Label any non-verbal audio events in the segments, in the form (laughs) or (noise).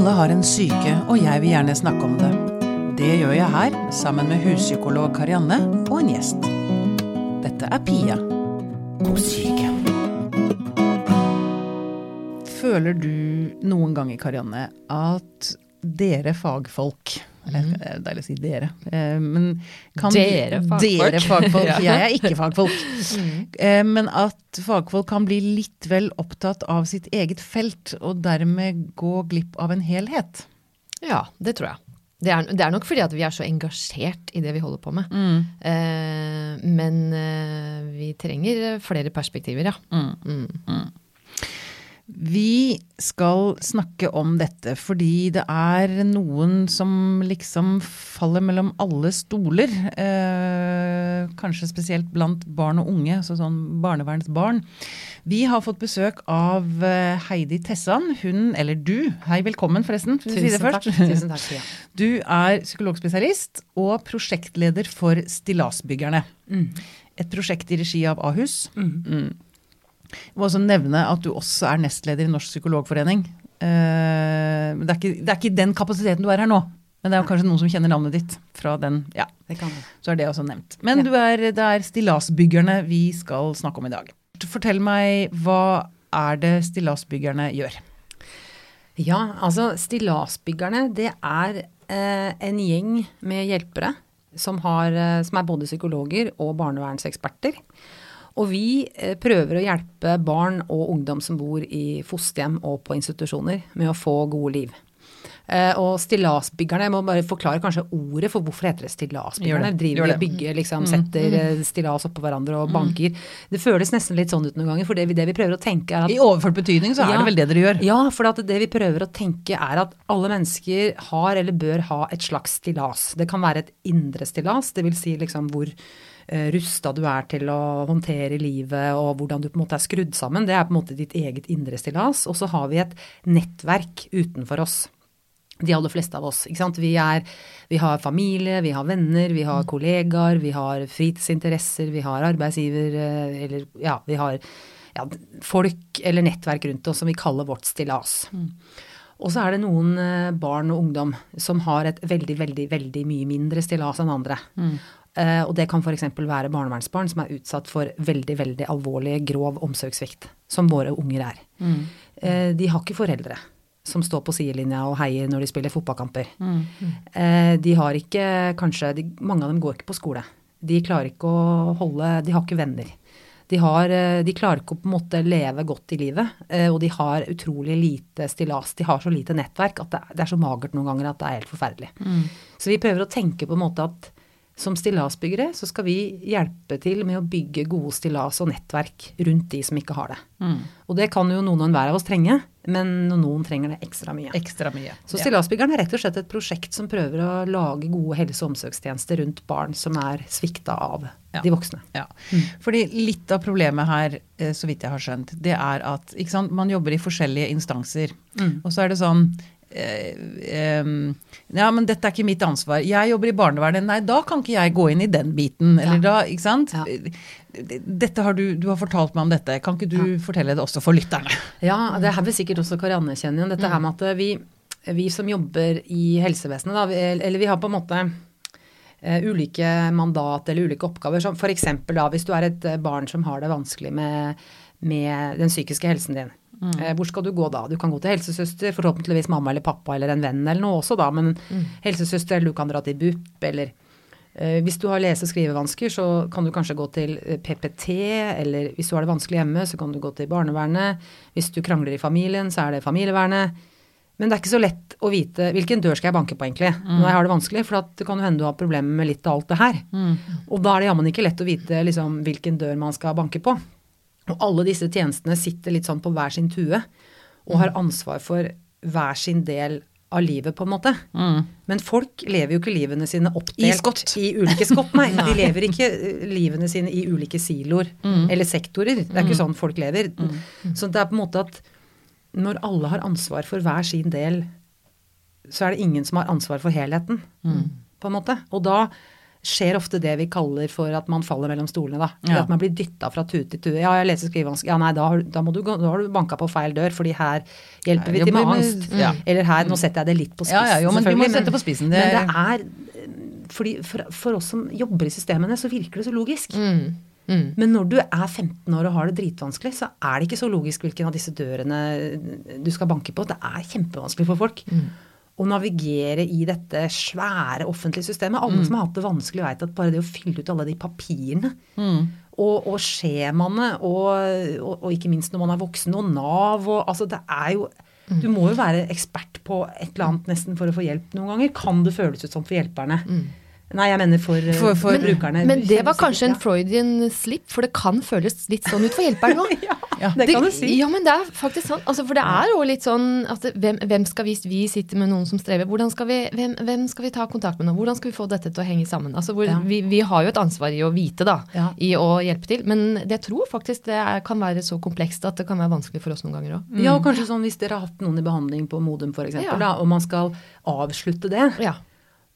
Alle har en syke, og jeg vil gjerne snakke om det. Det gjør jeg her, sammen med huspsykolog Karianne og en gjest. Dette er Pia på syke. Føler du noen ganger, Karianne, at dere fagfolk eller, Det er deilig å si dere. eh, Men kan Dere fagfolk. Dere fagfolk. (laughs) Jeg er ikke fagfolk. Mm. Men at fagfolk kan bli litt vel opptatt av sitt eget felt, og dermed gå glipp av en helhet. Ja, det tror jeg. Det er, det er nok fordi at vi er så engasjert i det vi holder på med. Eh, men eh, vi trenger flere perspektiver, ja. Mm. Vi skal snakke om dette fordi det er noen som liksom faller mellom alle stoler. Eh, kanskje spesielt blant barn og unge, altså sånn barnevernsbarn. Vi har fått besøk av eh, Heidi Tessan. Hun, eller du, hei velkommen forresten. vi si det Tusen takk. Tusen takk, Ja. (laughs) Du er psykologspesialist og prosjektleder for Stillasbyggerne. Et prosjekt i regi av Ahus. Mm. Jeg må også nevne at du også er nestleder i Norsk psykologforening. Uh, det, er ikke, det er ikke den kapasiteten du er her nå. Men det er jo kanskje noen som kjenner navnet ditt fra den. Ja, Det kan vi. så er det også nevnt. Men du er, det er Stillasbyggerne vi skal snakke om i dag. Fortell meg, hva er det Stillasbyggerne gjør? Ja, altså Stillasbyggerne det er eh, en gjeng med hjelpere som, har, eh, som er både psykologer og barnevernseksperter. Og vi eh, prøver å hjelpe barn og ungdom som bor i fosterhjem og på institusjoner med å få gode liv. Eh, og stillasbyggerne, jeg må bare forklare kanskje ordet for hvorfor heter det stillasbyggerne. Driver og bygger, liksom, setter eh, stillas oppå hverandre og banker. Det føles nesten litt sånn ut noen ganger, for det vi, det vi prøver å tenke er at I overført betydning så er Ja. det vel det dere gjør? ja, for at det vi prøver å tenke er at alle mennesker har eller bør ha et slags stillas. Det kan være et indre stillas, dvs. Si liksom hvor rusta du er til å håndtere livet og hvordan du på en måte er skrudd sammen. Det er på en måte ditt eget indre stillas. Og så har vi et nettverk utenfor oss. De aller fleste av oss. ikke sant? Vi, er, vi har familie, vi har venner, vi har kollegaer, vi har fritidsinteresser, vi har arbeidsgiver, eh, eller ja, vi har ja, folk eller nettverk rundt oss som vi kaller vårt stillas. Og så er det noen eh, barn og ungdom som har et veldig, veldig, veldig mye mindre stillas enn andre. Eh, og det kan f.eks. være barnevernsbarn som er utsatt for veldig, veldig alvorlig, grov omsorgssvikt, som våre unger er. Eh, de har ikke foreldre som står på sidelinja og heier når de spiller fotballkamper. Eh, de har ikke kanskje de, Mange av dem går ikke på skole. De klarer ikke å holde De har ikke venner. De, har, eh, de klarer ikke å på en måte leve godt i livet, eh, og de har utrolig lite stillas. De har så lite nettverk at det, er så magert noen ganger at det er helt forferdelig. Så vi prøver å tenke på en måte at som stillasbyggere så skal vi hjelpe til med å bygge gode stillas og nettverk rundt de som ikke har det. Og det kan jo noen og enhver av oss trenge, men noen trenger det ekstra mye. Ekstra mye. Så Stillasbyggeren er rett og slett et prosjekt som prøver å lage gode helse- og omsorgstjenester rundt barn som er svikta av Ja. de voksne. Ja. Fordi litt av problemet her, eh, så vidt jeg har skjønt, det er at sant, man jobber i forskjellige instanser. Og så er det sånn Ja, men dette er ikke mitt ansvar. Jeg jobber i barnevernet. Nei, da kan ikke jeg gå inn i den biten. Eller Ja. da, ikke sant. Ja. Dette har du, du har fortalt meg om dette. Kan ikke du fortelle det også for lytterne? Ja, det her vil sikkert også Karianne kjenne igjen. Dette her med at vi, vi som jobber i helsevesenet, da, vi, eller vi har på en måte eh, ulike mandat eller ulike oppgaver. Som f.eks. hvis du er et eh, barn som har det vanskelig med, med den psykiske helsen din. Eh, hvor skal du gå da? Du kan gå til helsesøster, forhåpentligvis mamma eller pappa eller en venn eller noe også da, men helsesøster, eller du kan dra til BUP, eller eh, hvis du har lese- og skrivevansker, så kan du kanskje gå til eh, PPT, eller hvis du har det vanskelig hjemme, så kan du gå til barnevernet. Hvis du krangler i familien, så er det familievernet. Men det er ikke så lett å vite hvilken dør skal jeg banke på egentlig når jeg har det vanskelig, for at det kan jo hende du har problemer med litt av alt det her. Og da er det jammen ikke lett å vite liksom, hvilken dør man skal banke på. Og alle disse tjenestene sitter litt sånn på hver sin tue og har ansvar for hver sin del av livet, på en måte. Men folk lever jo ikke livene sine oppdelt I skott. i ulike skott. Nei, (laughs) de lever ikke eh, livene sine i ulike siloer eller sektorer. Det er ikke sånn folk lever. Så det er på en måte at når alle har ansvar for hver sin del, så er det ingen som har ansvar for helheten, på en måte. Og da skjer ofte det vi kaller for at man faller mellom stolene. da. Ja. At man blir dytta fra tue til tue. Ja, jeg leser skrivevansker. Ja, nei, da, har- da, må du, da har du banka på feil dør, fordi her hjelper vi til med angst. ja. Eller her, nå setter jeg det litt på spissen, Ja, ja, jo, men du må sette på spissen, det- Men det er fordi for, for oss som jobber i systemene, så virker det så logisk. Mm. Mm. Men når du er 15 år og har det dritvanskelig, så er det ikke så logisk hvilken av disse dørene du skal banke på. Det er kjempevanskelig for folk. Å navigere i dette svære offentlige systemet. Alle som har hatt det vanskelig, veit at bare det å fylle ut alle de papirene og, og skjemaene, og, og, og ikke minst når man er voksen, og Nav og Altså, det er jo Du må jo være ekspert på et eller annet nesten for å få hjelp noen ganger. Kan det føles ut sånn for hjelperne? Nei, jeg mener for, For- for- for brukerne. Men det var kanskje en Freudian slip, for det kan føles litt sånn ut for hjelperen òg. (laughs) Ja, det kan du si. Ja, men det er faktisk sant. Altså, for det er jo litt sånn at hvem, hvem skal vi, vi sitter med noen som strever, hvordan skal vi, hvem, hvem skal vi ta kontakt med nå? Hvordan skal vi få dette til å henge sammen? Altså, hvor, Ja. vi, vi har jo et ansvar i å vite, da, Ja. i å hjelpe til. Men jeg tror faktisk det er, kan være så komplekst at det kan være vanskelig for oss noen ganger òg. Ja, og kanskje sånn hvis dere har hatt noen i behandling på Modum f.eks., Ja. da, og man skal avslutte det. Ja.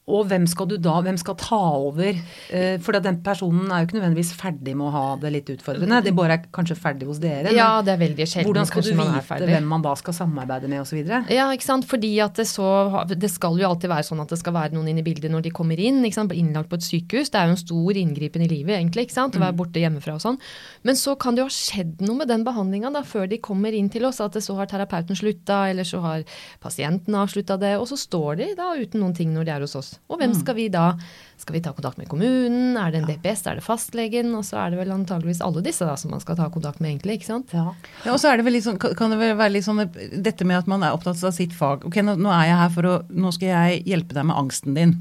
Og hvem skal du da, hvem skal ta over? Eh, for den personen er jo ikke nødvendigvis ferdig med å ha det litt utfordrende. De bare er kanskje ferdig hos dere. ja, det er veldig sjelden hvordan skal du vite hvem man da skal samarbeide med osv.? Ja, ikke sant? Fordi at det så Det skal jo alltid være sånn at det skal være noen inne i bildet når de kommer inn. ikke sant? Innlagt på et sykehus. Det er jo en stor inngripen i livet, egentlig. ikke sant? Å være borte hjemmefra og sånn. Men så kan det jo ha skjedd noe med den behandlinga før de kommer inn til oss. At det så har terapeuten slutta, eller så har pasienten avslutta det. Og så står de da uten noen ting når de er hos oss. Og hvem skal vi da Skal vi ta kontakt med kommunen? Er det en DPS? Er det fastlegen? Og så er det vel antageligvis alle disse da som man skal ta kontakt med, egentlig. ikke sant? Ja. Ja, og så er det vel litt sånn, kan det vel være litt sånn dette med at man er opptatt av sitt fag. Ok, nå, nå er jeg her for å Nå skal jeg hjelpe deg med angsten din.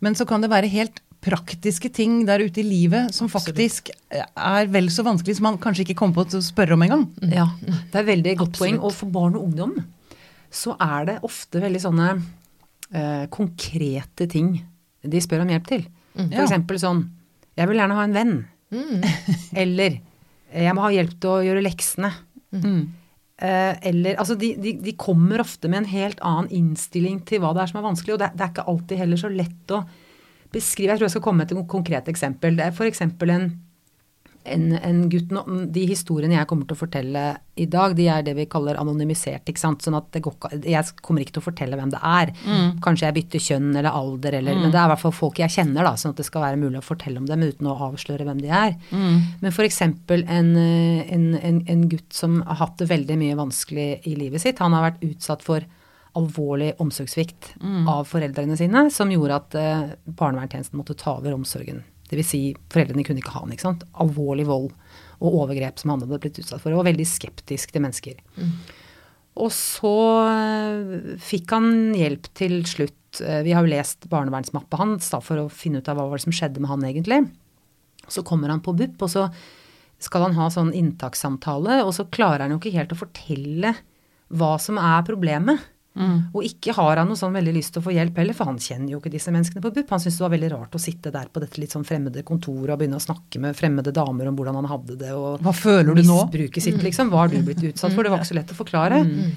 Men så kan det være helt praktiske ting der ute i livet som faktisk er vel så vanskelig som man kanskje ikke kommer på å spørre om engang. Ja, det er veldig godt Absolutt. poeng. Og for barn og ungdom så er det ofte veldig sånne eh, konkrete ting de spør om hjelp til. For Ja. eksempel sånn Jeg vil gjerne ha en venn. (laughs) Eller jeg må ha hjelp til å gjøre leksene. Eh, eller Altså, de, de, de kommer ofte med en helt annen innstilling til hva det er som er vanskelig, og det, det er ikke alltid heller så lett å beskrive. Jeg tror jeg skal komme med et konkret eksempel. Det er f.eks. en en, en gutt nå, De historiene jeg kommer til å fortelle i dag, de er det vi kaller anonymisert. ikke sant? Sånn at går, Jeg kommer ikke til å fortelle hvem det er. Kanskje jeg bytter kjønn eller alder, eller, men det er i hvert fall folk jeg kjenner. da, Sånn at det skal være mulig å fortelle om dem uten å avsløre hvem de er. Men f.eks. En, en, en, en gutt som har hatt det veldig mye vanskelig i livet sitt. Han har vært utsatt for alvorlig omsorgssvikt av foreldrene sine, som gjorde at eh, barnevernstjenesten måtte ta over omsorgen. Dvs. Si, foreldrene kunne ikke ha den. ikke sant? Alvorlig vold og overgrep som han hadde blitt utsatt for. Og veldig skeptisk til mennesker. Og så eh, fikk han hjelp til slutt. Eh, Vi har jo lest barnevernsmappa hans da, for å finne ut av hva som skjedde med han egentlig. Så kommer han på BUP, og så skal han ha sånn inntakssamtale, og så klarer han jo ikke helt å fortelle hva som er problemet. Og ikke har han noe sånn veldig lyst til å få hjelp heller, for han kjenner jo ikke disse menneskene på BUP. Han syntes det var veldig rart å sitte der på dette litt sånn fremmede kontoret og begynne å snakke med fremmede damer om hvordan han hadde det. og Hva føler du nå? Misbruket sitt, liksom. Hva har du blitt utsatt for? Det var ikke så lett å forklare. Mm.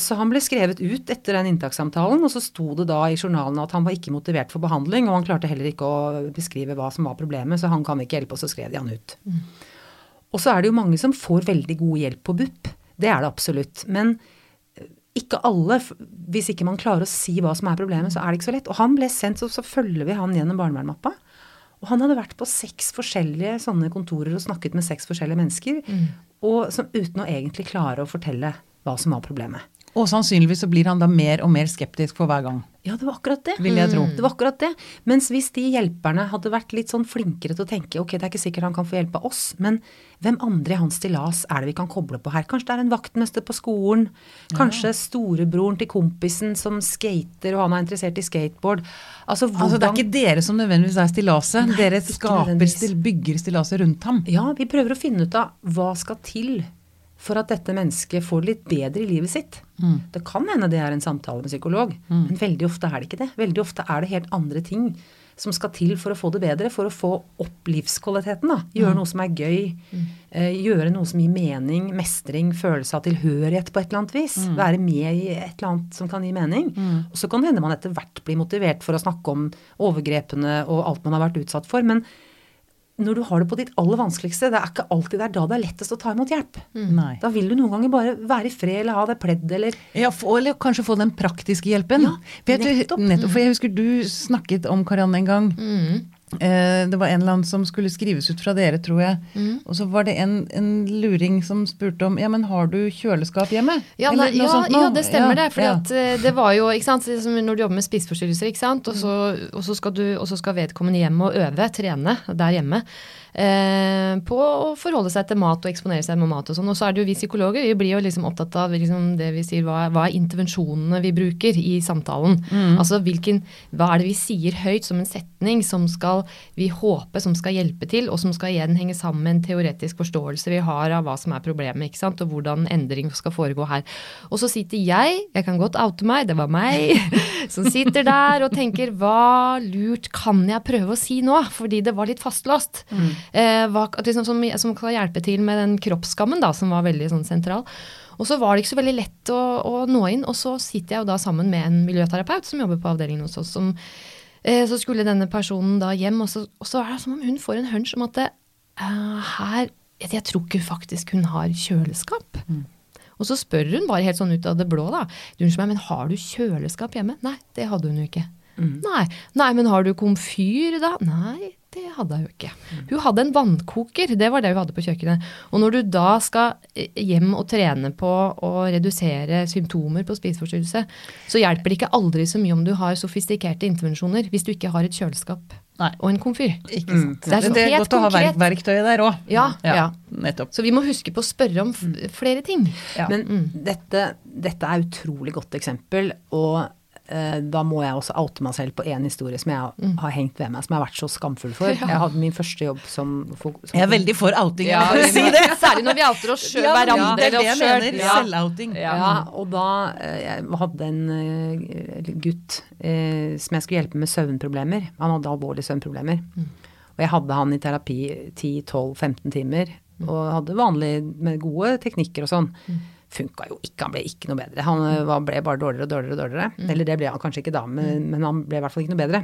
Så han ble skrevet ut etter den inntakssamtalen, og så sto det da i journalen at han var ikke motivert for behandling, og han klarte heller ikke å beskrive hva som var problemet, så han kan ikke hjelpe, og så skrev de han ut. Og så er det jo mange som får veldig god hjelp på BUP. Det er det absolutt. Men eh, ikke alle. Hvis ikke man klarer å si hva som er problemet, så er det ikke så lett. Og han ble sendt, så, så følger vi han gjennom barnevernmappa. Og han hadde vært på seks forskjellige sånne kontorer og snakket med seks forskjellige mennesker, og som, uten å egentlig klare å fortelle hva som var problemet. Og sannsynligvis så blir han da mer og mer skeptisk for hver gang. Ja, det var akkurat det. Vil jeg tro. Det var akkurat det. Mens hvis de hjelperne hadde vært litt sånn flinkere til å tenke ok, det er ikke sikkert han kan få hjelp av oss, men hvem andre i hans stillas er det vi kan koble på her? Kanskje det er en vaktmester på skolen? Kanskje storebroren til kompisen som skater og han er interessert i skateboard? Altså, hvordan, Altså Det er ikke dere som nødvendigvis er stillaset. Dere skaper, bygger stillaset rundt ham. Ja, vi prøver å finne ut av hva skal til for at dette mennesket får det litt bedre i livet sitt. Det kan hende det er en samtale med psykolog, men veldig ofte er det ikke det. Veldig ofte er det helt andre ting som skal til for å få det bedre, for å få opp livskvaliteten. da. Gjøre noe som er gøy, eh, gjøre noe som gir mening, mestring, følelse av tilhørighet på et eller annet vis. Være med i et eller annet som kan gi mening. Og så kan det hende man etter hvert blir motivert for å snakke om overgrepene og alt man har vært utsatt for. men når du har det på ditt aller vanskeligste, det er ikke alltid det er da det er lettest å ta imot hjelp. Nei. Da vil du noen ganger bare være i fred eller ha deg pledd eller Ja, få, eller kanskje få den praktiske hjelpen. Ja, Vet du, nettopp. nettopp. For jeg husker du snakket om Karianne en gang. Mm. Eh, det var en eller annen som skulle skrives ut fra dere, tror jeg. Mm. Og så var det en, en luring som spurte om ja, men har du kjøleskap hjemme? Ja, Eller nei, ja, ja, det stemmer Ja, det. For ja. det var jo ikke sant, når du jobber med spiseforstyrrelser, ikke sant? Og, så, og, så skal du, og så skal vedkommende hjem og øve, trene der hjemme. Eh, på å forholde seg til mat og eksponere seg med mat og sånn. Og så er det jo vi psykologer, vi blir jo liksom opptatt av liksom det vi sier, hva, er- hva er intervensjonene vi bruker i samtalen. Altså hvilken, hva er det vi sier høyt som en setning som skal vi håpe som skal hjelpe til, og som skal igjen henge sammen med en teoretisk forståelse vi har av hva som er problemet, ikke sant, og hvordan endring skal foregå her. Og så sitter jeg, jeg kan godt oute meg, det var meg, (laughs) som sitter der og tenker hva lurt kan jeg prøve å si nå, fordi det var litt fastlåst. Eh, hva, liksom, som, som kan hjelpe til med den kroppsskammen da, som var veldig sånn sentral. Og så var det ikke så veldig lett å, å nå inn, og så sitter jeg jo da sammen med en miljøterapeut som jobber på avdelingen hos oss, som så skulle denne personen da hjem, og så, og så er det som om hun får en hunch om at det, uh, her jeg, jeg tror ikke faktisk hun har kjøleskap. Og så spør hun bare helt sånn ut av det blå, da. Unnskyld meg, men har du kjøleskap hjemme? Nei, det hadde hun jo ikke. Nei. Nei, men har du komfyr da? Nei, det hadde hun ikke. Hun hadde en vannkoker, det var det hun hadde på kjøkkenet. Og når du da skal eh, hjem og trene på å redusere symptomer på spiseforstyrrelse, så hjelper det ikke aldri så mye om du har sofistikerte intervensjoner hvis du ikke har et kjøleskap Nei. og en komfyr. Ikke sant. Det er sånn det er helt godt å ha verk verktøyet der òg. Ja, ja. Nettopp. Så vi må huske på å spørre om f flere ting. Ja. Men dette, dette er utrolig godt eksempel, og da må jeg også oute meg selv på én historie som jeg har, har hengt ved meg, som jeg har vært så skamfull for. (laughs) Jeg hadde min første jobb som, for, som Jeg er veldig for outing, Ja, jeg må (laughs) si det. Særlig når vi outer oss sjøl, Ja, hverandre det er det jeg mener. Ja. Selvouting. Ja, og da eh, Jeg hadde en eh, gutt eh, som jeg skulle hjelpe med søvnproblemer. Han hadde alvorlige søvnproblemer. Og jeg hadde han i terapi 10-12-15 timer. Og hadde vanlig med gode teknikker og sånn. Funka jo ikke, han ble ikke noe bedre. Han eh, ble bare dårligere og dårligere og dårligere. Eller det ble han kanskje ikke da, men, men han ble i hvert fall ikke noe bedre.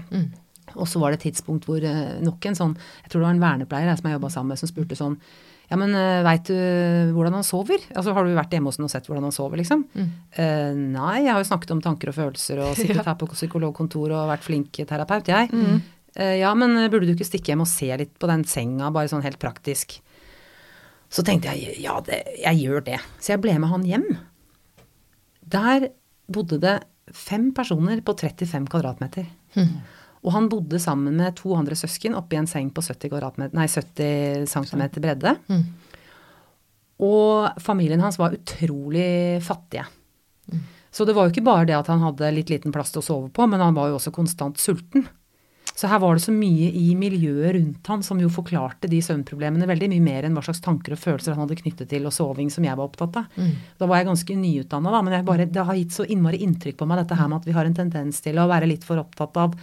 Og så var det et tidspunkt hvor eh, nok en sånn, jeg tror det var en vernepleier jeg, som jeg jobba sammen med, som spurte sånn ja, men uh, veit du hvordan han sover? Altså, Har du vært hjemme hos ham og sett hvordan han sover, liksom? «Eh, nei, jeg har jo snakket om tanker og følelser og (laughs) sittet her på psykologkontor og vært flink terapeut, jeg. «Eh, ja, men eh, burde du ikke stikke hjem og se litt på den senga, bare sånn helt praktisk? Så tenkte jeg ja, det, jeg gjør det. Så jeg ble med han hjem. Der bodde det fem personer på 35 kvadratmeter. Og han bodde sammen med to andre søsken oppi en seng på 70, kvadratmeter- nei, 70 cm bredde. Og familien hans var utrolig fattige. Så det var jo ikke bare det at han hadde litt liten plass til å sove på, men han var jo også konstant sulten. Så her var det så mye i miljøet rundt han som jo forklarte de søvnproblemene veldig mye mer enn hva slags tanker og følelser han hadde knyttet til og soving som jeg var opptatt av. Da var jeg ganske nyutdanna, da, men jeg bare, det har gitt så innmari inntrykk på meg dette her med at vi har en tendens til å være litt for opptatt av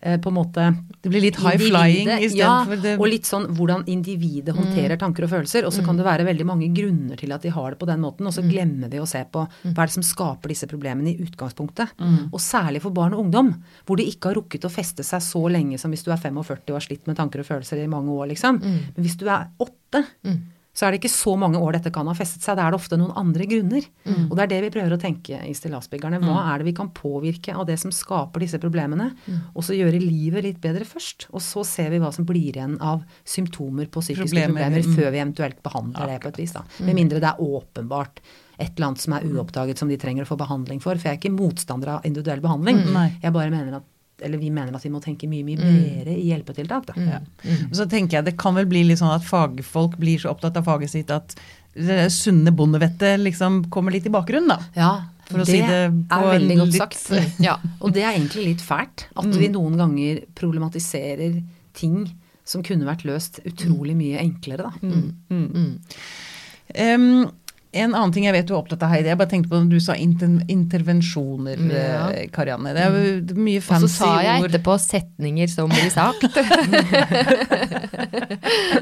på en måte Det blir litt high flying istedenfor ja, det og litt sånn hvordan individet håndterer tanker og følelser. Og så kan det være veldig mange grunner til at de har det på den måten, og så glemmer vi å se på hva er det som skaper disse problemene i utgangspunktet. Og særlig for barn og ungdom, hvor de ikke har rukket å feste seg så lenge som hvis du er 45 og har slitt med tanker og følelser i mange år, liksom. Men hvis du er åtte, så er det ikke så mange år dette kan ha festet seg. Da er det ofte noen andre grunner. Og det er det vi prøver å tenke i Stillasbyggerne. Hva er det vi kan påvirke av det som skaper disse problemene? Og så gjøre livet litt bedre først. Og så ser vi hva som blir igjen av symptomer på psykiske Problemer, problemer, mm. før vi eventuelt behandler det på et vis. Da. Med mindre det er åpenbart et eller annet som er uoppdaget som de trenger å få behandling for. For jeg er ikke motstander av individuell behandling. Mm. Jeg bare mener at eller vi mener at vi må tenke mye mye bredere i hjelpetiltak. Da. Ja. Og Så tenker jeg det kan vel bli litt sånn at fagfolk blir så opptatt av faget sitt at det sunne bondevettet liksom kommer litt i bakgrunnen, da. Ja, For å si det på er veldig godt litt- sagt. (laughs) Ja, og det er egentlig litt fælt. At vi noen ganger problematiserer ting som kunne vært løst utrolig mye enklere, da. Em, En annen ting jeg vet du er opptatt av, Heidi. Jeg bare tenkte på når Du sa inter intervensjoner, Ja. eh, Karianne. Det er jo mye fancy ord. Og så sa jeg ord. etterpå setninger som blir sagt. (laughs)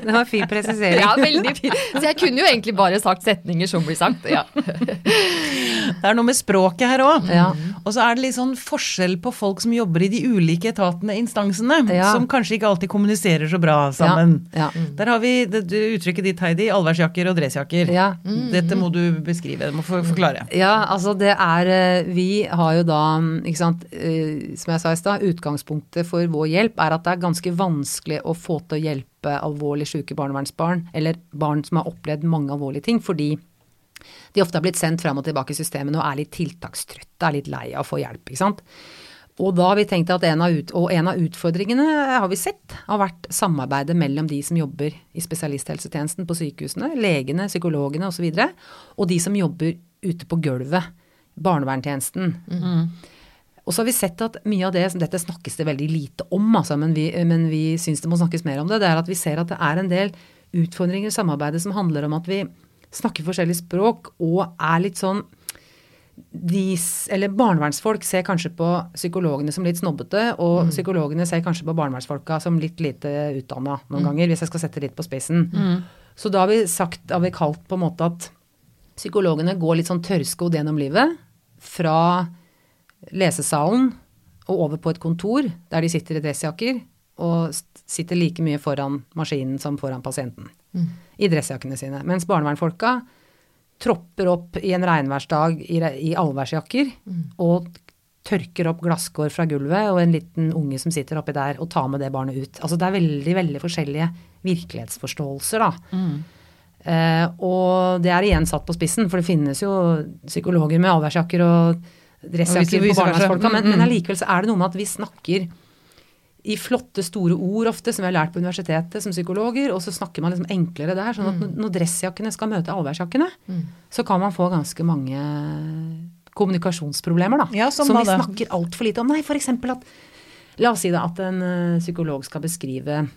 Det var fin presisering. Ja, veldig fint. Så jeg kunne jo egentlig bare sagt setninger som blir sagt. Ja. Det er noe med språket her òg. Ja. Og så er det litt sånn forskjell på folk som jobber i de ulike etatene, instansene, Ja. som kanskje ikke alltid kommuniserer så bra sammen. Ja. Der har vi det, det uttrykket ditt, Heidi. Allværsjakker og dressjakker. Ja. Dette må du beskrive. Du må for, forklare. Ja, altså det er eh, Vi har jo da, ikke sant, eh, som jeg sa i stad, utgangspunktet for vår hjelp er at det er ganske vanskelig å få til å hjelpe alvorlig syke barnevernsbarn, eller barn som har opplevd mange alvorlige ting, fordi de ofte har blitt sendt fram og tilbake i systemene og er litt tiltakstrøtte, er litt lei av å få hjelp, ikke sant. Og da har vi tenkt at en av, ut, og en av utfordringene har vi sett, har vært samarbeidet mellom de som jobber i spesialisthelsetjenesten på sykehusene, legene, psykologene osv., og, så og de som jobber ute på gulvet, barnevernstjenesten. Og så har vi sett at mye av det, dette snakkes det veldig lite om, altså, men vi, men vi syns det må snakkes mer om det, det er at vi ser at det er en del utfordringer i samarbeidet som handler om at vi snakker forskjellig språk og er litt sånn de, eller barnevernsfolk ser kanskje på psykologene som litt snobbete, og psykologene ser kanskje på barnevernsfolka som litt lite utdanna noen ganger, hvis jeg skal sette litt på spissen. Så da har vi sagt, har vi kalt på en måte at psykologene går litt sånn tørrskodd gjennom livet. Fra lesesalen og over på et kontor der de sitter i dressjakker og sitter like mye foran maskinen som foran pasienten. I dressjakkene sine. Mens barnevernfolka tropper opp i en regnværsdag i, i allværsjakker og tørker opp glasskår fra gulvet og en liten unge som sitter oppi der og tar med det barnet ut. Altså det er veldig, veldig forskjellige virkelighetsforståelser, da. Eh, og det er igjen satt på spissen, for det finnes jo psykologer med allværsjakker og dressjakker på barnevernsfolka, men, Mm, men mm. allikevel så er det noe med at vi snakker i flotte, store ord ofte, som vi har lært på universitetet som psykologer, og så snakker man liksom enklere der. sånn at når- når dressjakkene skal møte allværsjakkene, så kan man få ganske mange kommunikasjonsproblemer, da. Ja, som som vi snakker altfor lite om. Nei, f.eks. at La oss si da at en eh, psykolog skal beskrive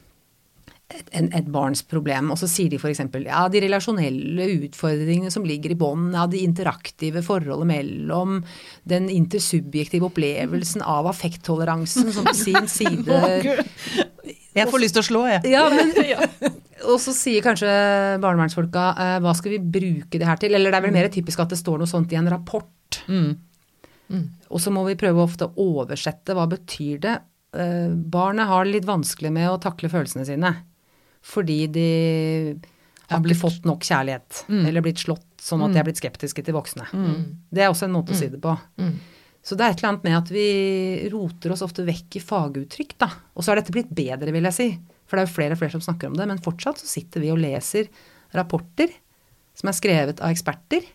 en, et barns problem, og så sier de f.eks. ja, de relasjonelle utfordringene som ligger i bånn, ja, de interaktive forholdet mellom den intersubjektive opplevelsen av affekttoleransen som på sin (laughs) side Jeg får lyst til å slå, jeg. ja, men, (laughs) Og så sier kanskje barnevernsfolka eh, hva skal vi bruke det her til? Eller det er vel mer typisk at det står noe sånt i en rapport. Mm. Og så må vi prøve ofte å oversette hva betyr det. Eh, barnet har det litt vanskelig med å takle følelsene sine. Fordi de har blitt- ikke fått nok kjærlighet. Eller blitt slått sånn at de er blitt skeptiske til voksne. Det er også en måte å si det på. Så det er et eller annet med at vi roter oss ofte vekk i faguttrykk, da. Og så har dette blitt bedre, vil jeg si. For det er jo flere og flere som snakker om det. Men fortsatt så sitter vi og leser rapporter som er skrevet av eksperter,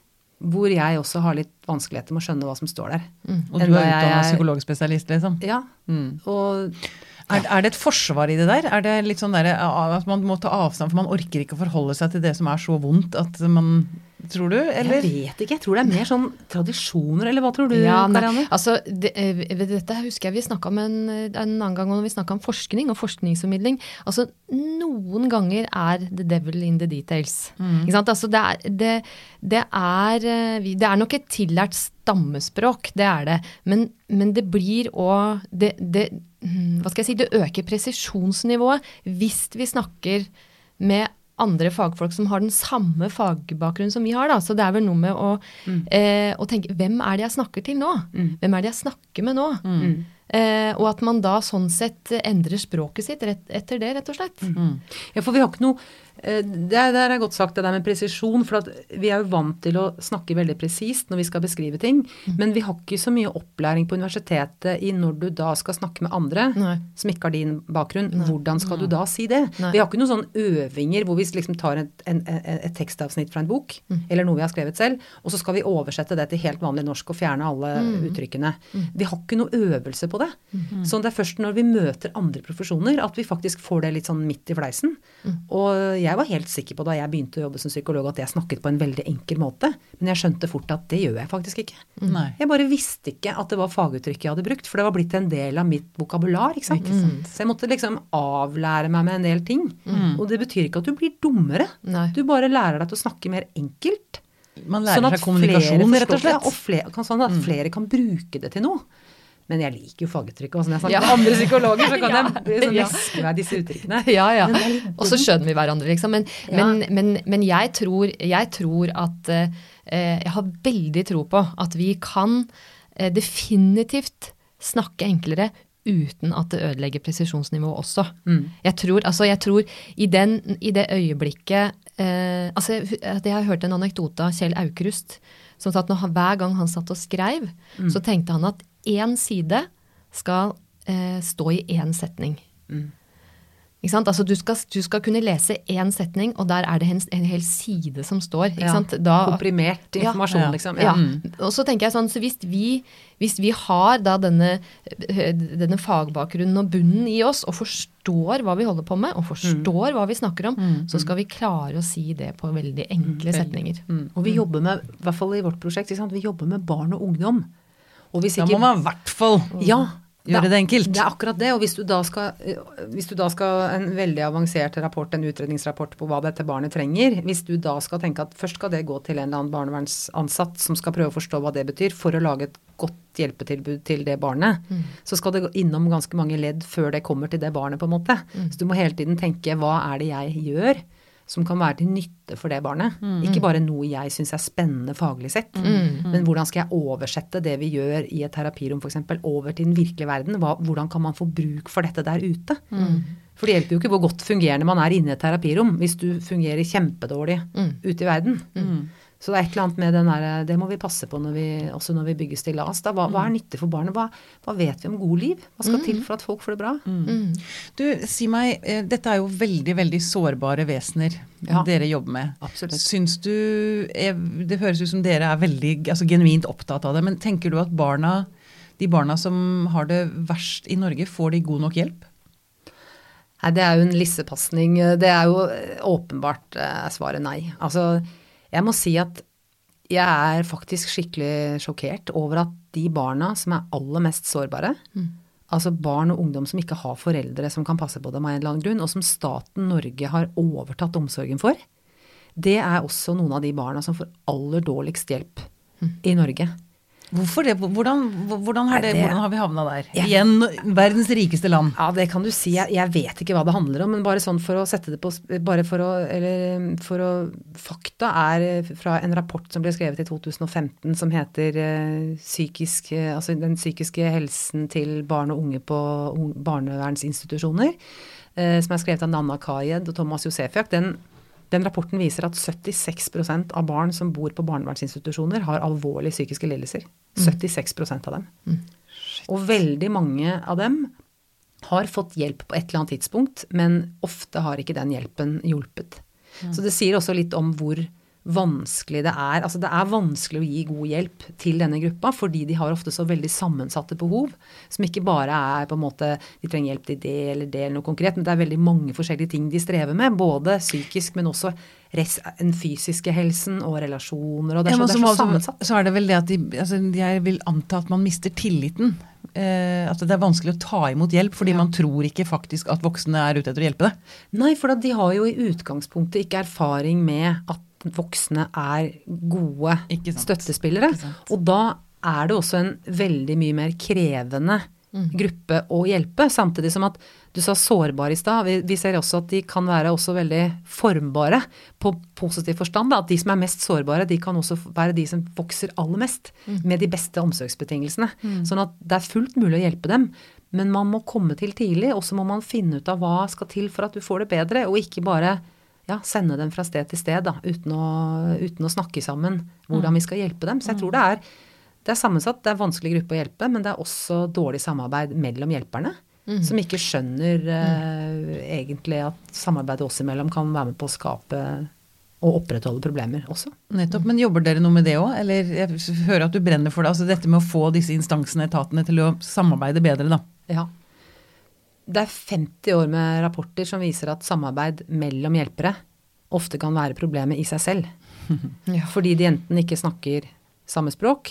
hvor jeg også har litt vanskeligheter med å skjønne hva som står der. Og du er utdanna psykologspesialist, liksom. Ja. Mm. Og Er, er det et forsvar i det der? Er det litt sånn der, at man må ta avstand, for man orker ikke å forholde seg til det som er så vondt at man Tror du, eller? jeg vet ikke, jeg tror det er mer sånn tradisjoner, eller hva tror du, Ja, Karianne? altså, det, eh, dette husker jeg vi snakka om en, en annen gang når vi snakka om forskning og forskningsformidling. Altså, noen ganger er the devil in the details. Ikke sant? Altså, det, er, det, det, er, eh, det er nok et tillært stammespråk, det er det. Men, men det blir òg det, det, mm, Hva skal jeg si, det øker presisjonsnivået hvis vi snakker med andre fagfolk som har den samme fagbakgrunnen som vi har. Da. Så det er vel noe med å, eh, å tenke hvem er det jeg snakker til nå? Hvem er det jeg snakker med nå? Eh, og at man da sånn sett endrer språket sitt rett, etter det, rett og slett. Ja, for vi har ikke noe Det er, det er godt sagt, det der med presisjon. For at vi er jo vant til å snakke veldig presist når vi skal beskrive ting. Men vi har ikke så mye opplæring på universitetet i når du da skal snakke med andre Nei. som ikke har din bakgrunn. Hvordan skal du da si det? Nei. Vi har ikke noen sånne øvinger hvor vi liksom tar et, en, et tekstavsnitt fra en bok, eller noe vi har skrevet selv, og så skal vi oversette det til helt vanlig norsk og fjerne alle uttrykkene. Vi har ikke noe øvelse på det. Så det er først når vi møter andre profesjoner at vi faktisk får det litt sånn midt i fleisen. Og jeg var helt sikker på da jeg begynte å jobbe som psykolog at jeg snakket på en veldig enkel måte, men jeg skjønte fort at det gjør jeg faktisk ikke. Nei. Jeg bare visste ikke at det var faguttrykk jeg hadde brukt, for det var blitt en del av mitt vokabular. ikke sant? Så jeg måtte liksom avlære meg med en del ting. Og det betyr ikke at du blir dummere. Nei. Du bare lærer deg til å snakke mer enkelt. Man lærer seg kommunikasjon, rett og slett. Ja, og flere, sånn at flere kan bruke det til noe. Men jeg liker jo faguttrykket. Og når jeg snakker Ja. med andre psykologer, så kan (laughs) Ja. (laughs) jeg sånn, meg disse uttrykkene. Ja, ja. Og så skjønner vi hverandre, liksom. Men, Ja. men, men, men jeg, tror, jeg tror at eh, Jeg har veldig tro på at vi kan eh, definitivt snakke enklere uten at det ødelegger presisjonsnivået også. Mm. Jeg tror, altså jeg tror i, den, i det øyeblikket eh, altså jeg, jeg har hørt en anekdote av Kjell Aukrust som sa at når han, hver gang han satt og skrev, Mm. så tenkte han at én side skal eh, stå i én setning. Mm. Ikke sant? Altså du skal, du skal kunne lese én setning, og der er det en, en hel side som står. Ikke Ja. sant? Da, Komprimert informasjon, Ja. liksom. ja. Mm. Og så tenker jeg sånn, så hvis vi, hvis vi har da denne, denne fagbakgrunnen og bunnen i oss, og forstår hva vi holder på med, og forstår hva vi snakker om, så skal vi klare å si det på veldig enkle setninger. Mm. Og vi jobber med, i hvert fall i vårt prosjekt, ikke sant? vi jobber med barn og ungdom. Hvis Da må man i hvert fall ja, gjøre det enkelt. Det er akkurat det. Og hvis du da skal, eh, hvis du da skal en veldig avansert rapport, en utredningsrapport på hva dette barnet trenger, hvis du da skal tenke at først skal det gå til en eller annen barnevernsansatt som skal prøve å forstå hva det betyr, for å lage et godt hjelpetilbud til det barnet, så skal det gå innom ganske mange ledd før det kommer til det barnet, på en måte. Så du må hele tiden tenke hva er det jeg gjør? Som kan være til nytte for det barnet. Ikke bare noe jeg syns er spennende faglig sett. Men hvordan skal jeg oversette det vi gjør i et terapirom f.eks. over til den virkelige verden? Hva, hvordan kan man få bruk for dette der ute? For det hjelper jo ikke hvor godt fungerende man er inne i et terapirom hvis du fungerer kjempedårlig ute i verden. Så det er et eller annet med den der, det må vi passe på når vi, også når vi bygger stillas. Da. Hva, hva er nyttig for barnet? Hva, hva vet vi om god liv? Hva skal til for at folk får det bra? Du, si meg, eh, dette er jo veldig, veldig sårbare vesener Ja. dere jobber med. Absolutt. Syns du eh, Det høres ut som dere er veldig altså, genuint opptatt av det, men tenker du at barna, de barna som har det verst i Norge, får de god nok hjelp? Nei, det er jo en lissepasning. Det er jo eh, åpenbart eh, svaret nei. Altså, jeg må si at jeg er faktisk skikkelig sjokkert over at de barna som er aller mest sårbare, altså barn og ungdom som ikke har foreldre som kan passe på dem av en eller annen grunn, og som staten Norge har overtatt omsorgen for, det er også noen av de barna som får aller dårligst hjelp i Norge. Hvorfor det? Hvordan, hvordan, det, det- hvordan har vi havna der? Ja. Igjen verdens rikeste land. Ja, det kan du si. Jeg, jeg vet ikke hva det handler om, men bare sånn for å sette det på Bare for å Eller for å Fakta er fra en rapport som ble skrevet i 2015 som heter eh, psykisk, eh, altså Den psykiske helsen til barn og unge på barnevernsinstitusjoner. eh, som er skrevet av Nanna Kayed og Thomas Josefjak. Den, den rapporten viser at 76% av barn som bor på barnevernsinstitusjoner, har alvorlige psykiske lidelser. 76% av dem. Og veldig mange av dem har fått hjelp på et eller annet tidspunkt, men ofte har ikke den hjelpen hjulpet. Så det sier også litt om hvor vanskelig det er. Altså det er vanskelig å gi god hjelp til denne gruppa, fordi de har ofte så veldig sammensatte behov, som ikke bare er på en måte de trenger hjelp til det eller det eller noe konkret, men det er veldig mange forskjellige ting de strever med, både psykisk, men også den fysiske helsen og relasjoner, og det er, Ja, så, det er så, sammensatt. så er det vel det at de, altså, jeg vil anta at man mister tilliten. Eh, at det er vanskelig å ta imot hjelp, fordi man tror ikke faktisk at voksne er ute etter å hjelpe det. Nei, for de har jo i utgangspunktet ikke erfaring med at voksne er gode støttespillere. Og da er det også en veldig mye mer krevende gruppe å hjelpe. Samtidig som at du sa sårbar i stad. Vi, vi ser også at de kan være også veldig formbare på positiv forstand. Da. At de som er mest sårbare, de kan også være de som vokser aller mest med de beste omsorgsbetingelsene. Sånn at det er fullt mulig å hjelpe dem. Men man må komme til tidlig, og så må man finne ut av hva skal til for at du får det bedre, og ikke bare ja, sende dem fra sted til sted da, uten å, uten å snakke sammen hvordan vi skal hjelpe dem. Så jeg tror det er, det er sammensatt, det er vanskelig gruppe å hjelpe, men det er også dårlig samarbeid mellom hjelperne. Som ikke skjønner eh, egentlig at samarbeidet oss imellom kan være med på å skape og opprettholde problemer også. Nettopp, Men jobber dere noe med det òg? Eller jeg hører at du brenner for det. altså Dette med å få disse instansene, etatene, til å samarbeide bedre, da. Ja. Det er 50 år med rapporter som viser at samarbeid mellom hjelpere ofte kan være problemet i seg selv. (laughs) Ja. Fordi de enten ikke snakker samme språk,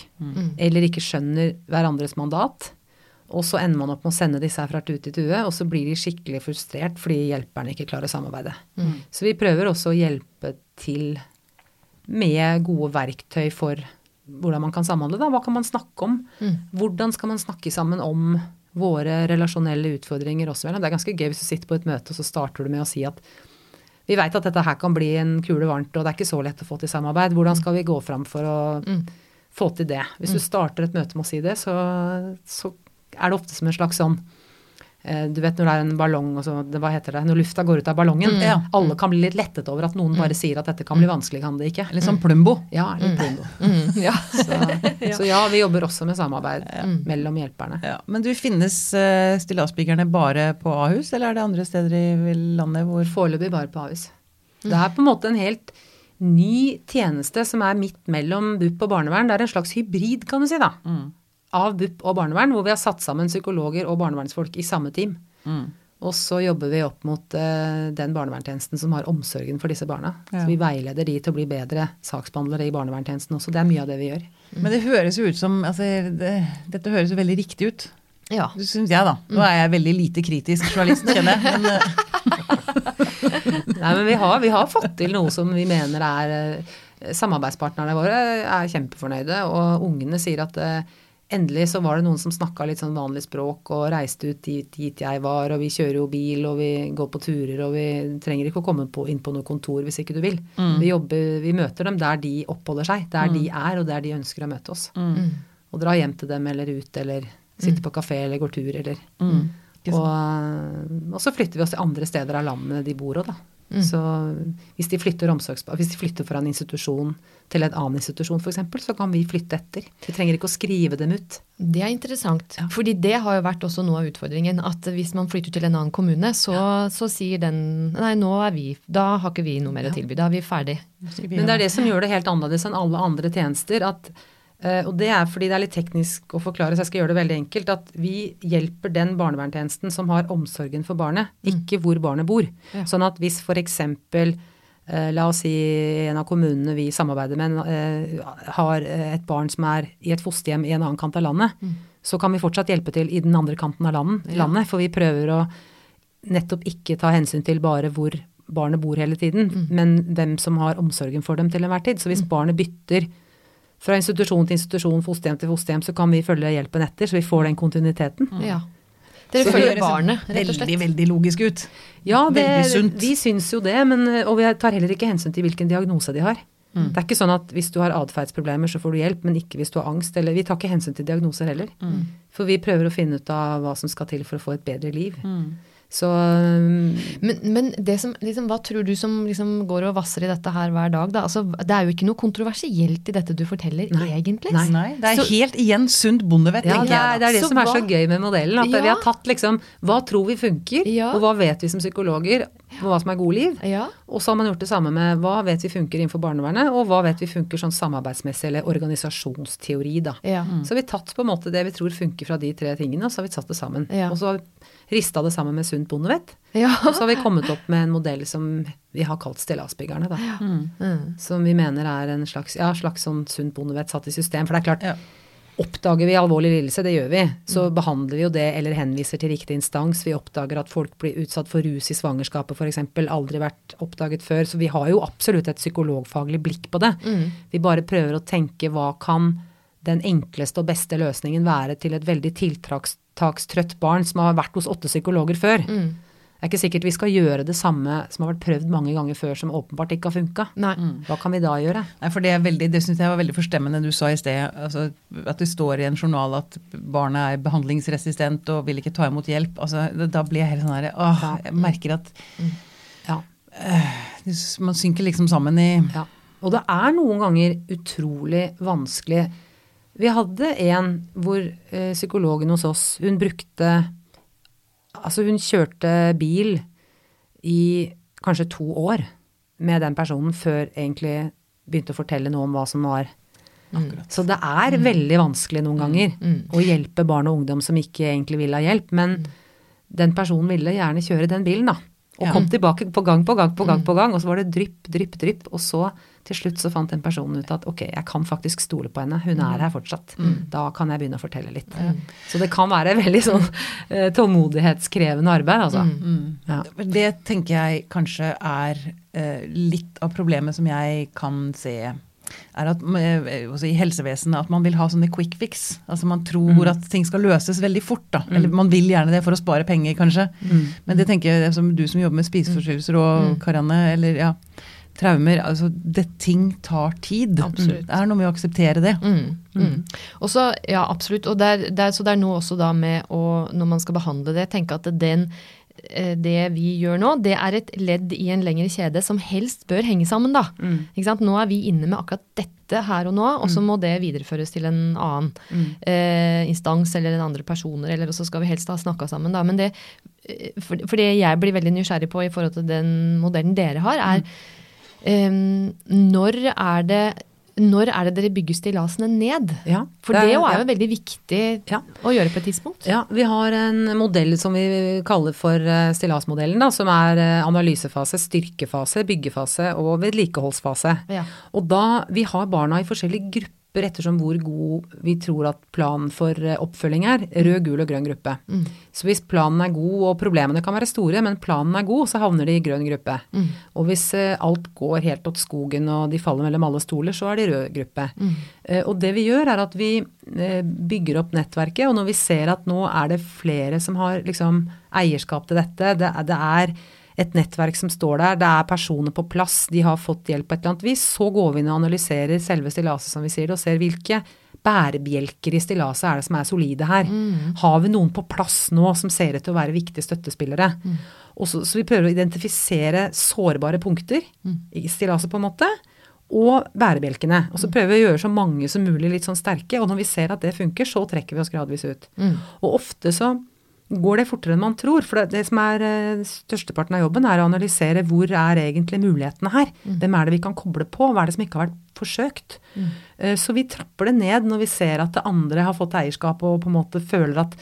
eller ikke skjønner hverandres mandat. Og så ender man opp med å sende disse her fra tue til tue, og så blir de skikkelig frustrert fordi hjelperne ikke klarer å samarbeide. Så vi prøver også å hjelpe til med gode verktøy for hvordan man kan samhandle. Da. Hva kan man snakke om? Mm. Hvordan skal man snakke sammen om våre relasjonelle utfordringer også? Det er ganske gøy hvis du sitter på et møte og så starter du med å si at vi veit at dette her kan bli en kule varmt, og det er ikke så lett å få til samarbeid. Hvordan skal vi gå fram for å Mm. få til det? Hvis du starter et møte med å si det, så, så er det ofte som en slags sånn du vet når det er en ballong, og så, hva heter det, når lufta går ut av ballongen. Mm. Ja. Alle kan bli litt lettet over at noen bare sier at dette kan bli vanskelig, kan det ikke? Litt sånn Plumbo. Ja, litt Plumbo. Mm, ja. Så, (laughs) så ja, vi jobber også med samarbeid Mm. mellom hjelperne. Men du, finnes uh, stillasbyggerne bare på Ahus, eller er det andre steder i landet hvor Foreløpig bare på Ahus. Det er på en måte en helt ny tjeneste som er midt mellom BUP og barnevern. Det er en slags hybrid, kan du si, da. Mm. Av BUP og barnevern, hvor vi har satt sammen psykologer og barnevernsfolk i samme team. Mm. Og så jobber vi opp mot uh, den barnevernstjenesten som har omsorgen for disse barna. Ja. Så vi veileder de til å bli bedre saksbehandlere i barnevernstjenesten også. Det er mye av det vi gjør. Men det høres jo ut som altså, det, Dette høres jo veldig riktig ut. ja. Det syns jeg, da. Nå er jeg veldig lite kritisk journalist, kjenner jeg. Men, eh, (laughs) Nei, men vi har, vi har fått til noe som vi mener er eh, Samarbeidspartnerne våre er kjempefornøyde, og ungene sier at eh, endelig så var det noen som snakka litt sånn vanlig språk og reiste ut dit, dit jeg var, og vi kjører jo bil og vi går på turer og vi trenger ikke å komme på, inn på noe kontor hvis ikke du vil. Vi, jobber, vi møter dem der de oppholder seg, der de er og der de ønsker å møte oss. Mm. Og dra hjem til dem eller ut eller sitte på kafé eller går tur eller mm. og, og så flytter vi oss til andre steder av landet de bor òg, da. Så hvis de, flytter omsorgs- hvis de flytter fra en institusjon til en annen institusjon f.eks., så kan vi flytte etter. Vi trenger ikke å skrive dem ut. Det er interessant. Fordi det har jo vært også noe av utfordringen. At hvis man flytter til en annen kommune, så, så sier den Nei, nå er vi Da har ikke vi noe mer å tilby. Da er vi ferdig. Men det er det som gjør det helt annerledes enn alle andre tjenester. at eh, og det er fordi det er litt teknisk å forklare, så jeg skal gjøre det veldig enkelt. At vi hjelper den barnevernstjenesten som har omsorgen for barnet, ikke hvor barnet bor. Ja. Sånn at hvis f.eks. Eh, la oss si en av kommunene vi samarbeider med, eh, har eh, et barn som er i et fosterhjem i en annen kant av landet, så kan vi fortsatt hjelpe til i den andre kanten av landet, Ja. landet. For vi prøver å nettopp ikke ta hensyn til bare hvor barnet bor hele tiden, men hvem som har omsorgen for dem til enhver tid. Så hvis barnet bytter fra institusjon til institusjon, fosterhjem til fosterhjem, så kan vi følge hjelpen etter, så vi får den kontinuiteten. Ja. Dere Så følger barnet, rett og Veldig, veldig logisk ut. Ja, det, Veldig sunt. vi syns jo det, men, og vi tar heller ikke hensyn til hvilken diagnose de har. Mm. Det er ikke sånn at hvis du har atferdsproblemer, så får du hjelp, men ikke hvis du har angst. Eller vi tar ikke hensyn til diagnoser heller. Mm. For vi prøver å finne ut av hva som skal til for å få et bedre liv. Mm. Så um, Men, men det som, liksom, hva tror du som liksom går og vasser i dette her hver dag? Da? Altså, det er jo ikke noe kontroversielt i dette du forteller, Nei. egentlig. Nei. Nei, det er Så- helt igjen sunt bondevett, ja, tenker det er, jeg det er det Så som er så gøy med modellen. At Ja. vi har tatt liksom Hva tror vi funker, Ja. og hva vet vi som psykologer, og hva som er gode liv? Ja. Og så har man gjort det samme med hva vet vi funker innenfor barnevernet, og hva vet vi funker sånn samarbeidsmessig eller organisasjonsteori, da. Ja. Så har vi tatt på en måte det vi tror funker fra de tre tingene, og så har vi satt det sammen. Ja. Og så har vi rista det sammen med sunt bondevett. ja. Og så har vi kommet opp med en modell som vi har kalt Stillasbyggerne, da. Mm. Som vi mener er en slags, ja, slags sånn sunt bondevett satt i system. For det er klart, Ja. Oppdager vi alvorlig lidelse, det gjør vi, så behandler vi jo det eller henviser til riktig instans. Vi oppdager at folk blir utsatt for rus i svangerskapet f.eks. Aldri vært oppdaget før. Så vi har jo absolutt et psykologfaglig blikk på det. Mm. Vi bare prøver å tenke hva kan den enkleste og beste løsningen være til et veldig tiltakstrøtt barn som har vært hos åtte psykologer før. Mm. Det er ikke sikkert vi skal gjøre det samme som har vært prøvd mange ganger før, som åpenbart ikke har funka. Hva kan vi da gjøre? Nei, for Det, er veldig- det syns jeg var veldig forstemmende du sa i sted. Altså, at det står i en journal at barnet er behandlingsresistent og vil ikke ta imot hjelp. Altså, da blir jeg helt sånn her Åh, jeg merker at Ja. det- man synker liksom sammen i Ja. Og det er noen ganger utrolig vanskelig. Vi hadde en hvor eh, psykologen hos oss, hun brukte Altså hun kjørte bil i kanskje to år med den personen før egentlig begynte å fortelle noe om hva som var Akkurat. Så det er veldig vanskelig noen ganger Mm. å hjelpe barn og ungdom som ikke egentlig vil ha hjelp, men den personen ville gjerne kjøre den bilen, da. Og Ja. kom tilbake på gang på gang på gang, på gang, og så var det drypp, drypp, drypp. Og så til slutt så fant den personen ut at ok, jeg kan faktisk stole på henne, hun er her fortsatt. Da kan jeg begynne å fortelle litt. Så det kan være veldig sånn eh, tålmodighetskrevende arbeid, altså. Ja. Det tenker jeg kanskje er eh, litt av problemet som jeg kan se. Er at eh, også i helsevesenet at man vil ha sånne quick fix. Altså man tror at ting skal løses veldig fort. da. Eller man vil gjerne det for å spare penger, kanskje. Men det tenker jeg som du som jobber med spiseforstyrrelser og Karianne, eller ja, traumer. Altså det, ting tar tid. Absolutt. Det er noe med å akseptere det. Mm, mm. Og så, ja, absolutt. Og det er, så det er noe også da med å, når man skal behandle det, tenke at den, eh, det vi gjør nå, det er et ledd i en lengre kjede som helst bør henge sammen, da. Ikke sant? Nå er vi inne med akkurat dette her og nå, og så må det videreføres til en annen eh, instans eller en andre personer, eller så skal vi helst ha snakka sammen, da. Men det, eh, for, for det jeg blir veldig nysgjerrig på i forhold til den modellen dere har, er eh, når er det når er det dere bygger stillasene ned? Ja, For det det, er- jo veldig viktig Ja. å gjøre på et tidspunkt. Ja, vi har en modell som vi kaller for eh, stillasmodellen, da, som er eh, analysefase, styrkefase, byggefase og vedlikeholdsfase. Ja. Og da vi har barna i forskjellige grupper ettersom hvor god vi tror at planen for eh, oppfølging er. Rød, gul og grønn gruppe. Så hvis planen er god og problemene kan være store, men planen er god, så havner de i grønn gruppe. Og hvis eh, alt går helt åt skogen og de faller mellom alle stoler, så er de rød gruppe. Mm. Og det vi gjør er at vi eh, bygger opp nettverket, og når vi ser at nå er det flere som har liksom eierskap til dette, det det er et nettverk som står der, det er personer på plass, de har fått hjelp på et eller annet vis, så går vi inn og analyserer selve stillaset, som vi sier det, og ser hvilke bærebjelker i stillaset er det som er solide her. Har vi noen på plass nå som ser ut til å være viktige støttespillere? Mm. så, så vi prøver å identifisere sårbare punkter i stillaset, på en måte og bærebjelkene. Og så prøver vi å gjøre så mange som mulig litt sånn sterke. Og når vi ser at det funker, så trekker vi oss gradvis ut. Og ofte så går det fortere enn man tror. For det, det som er eh, størsteparten av jobben, er å analysere hvor er egentlig mulighetene her. Hvem er det vi kan koble på? Hva er det som ikke har vært forsøkt? Mm. Så vi trapper det ned når vi ser at det andre har fått eierskap og på en måte føler at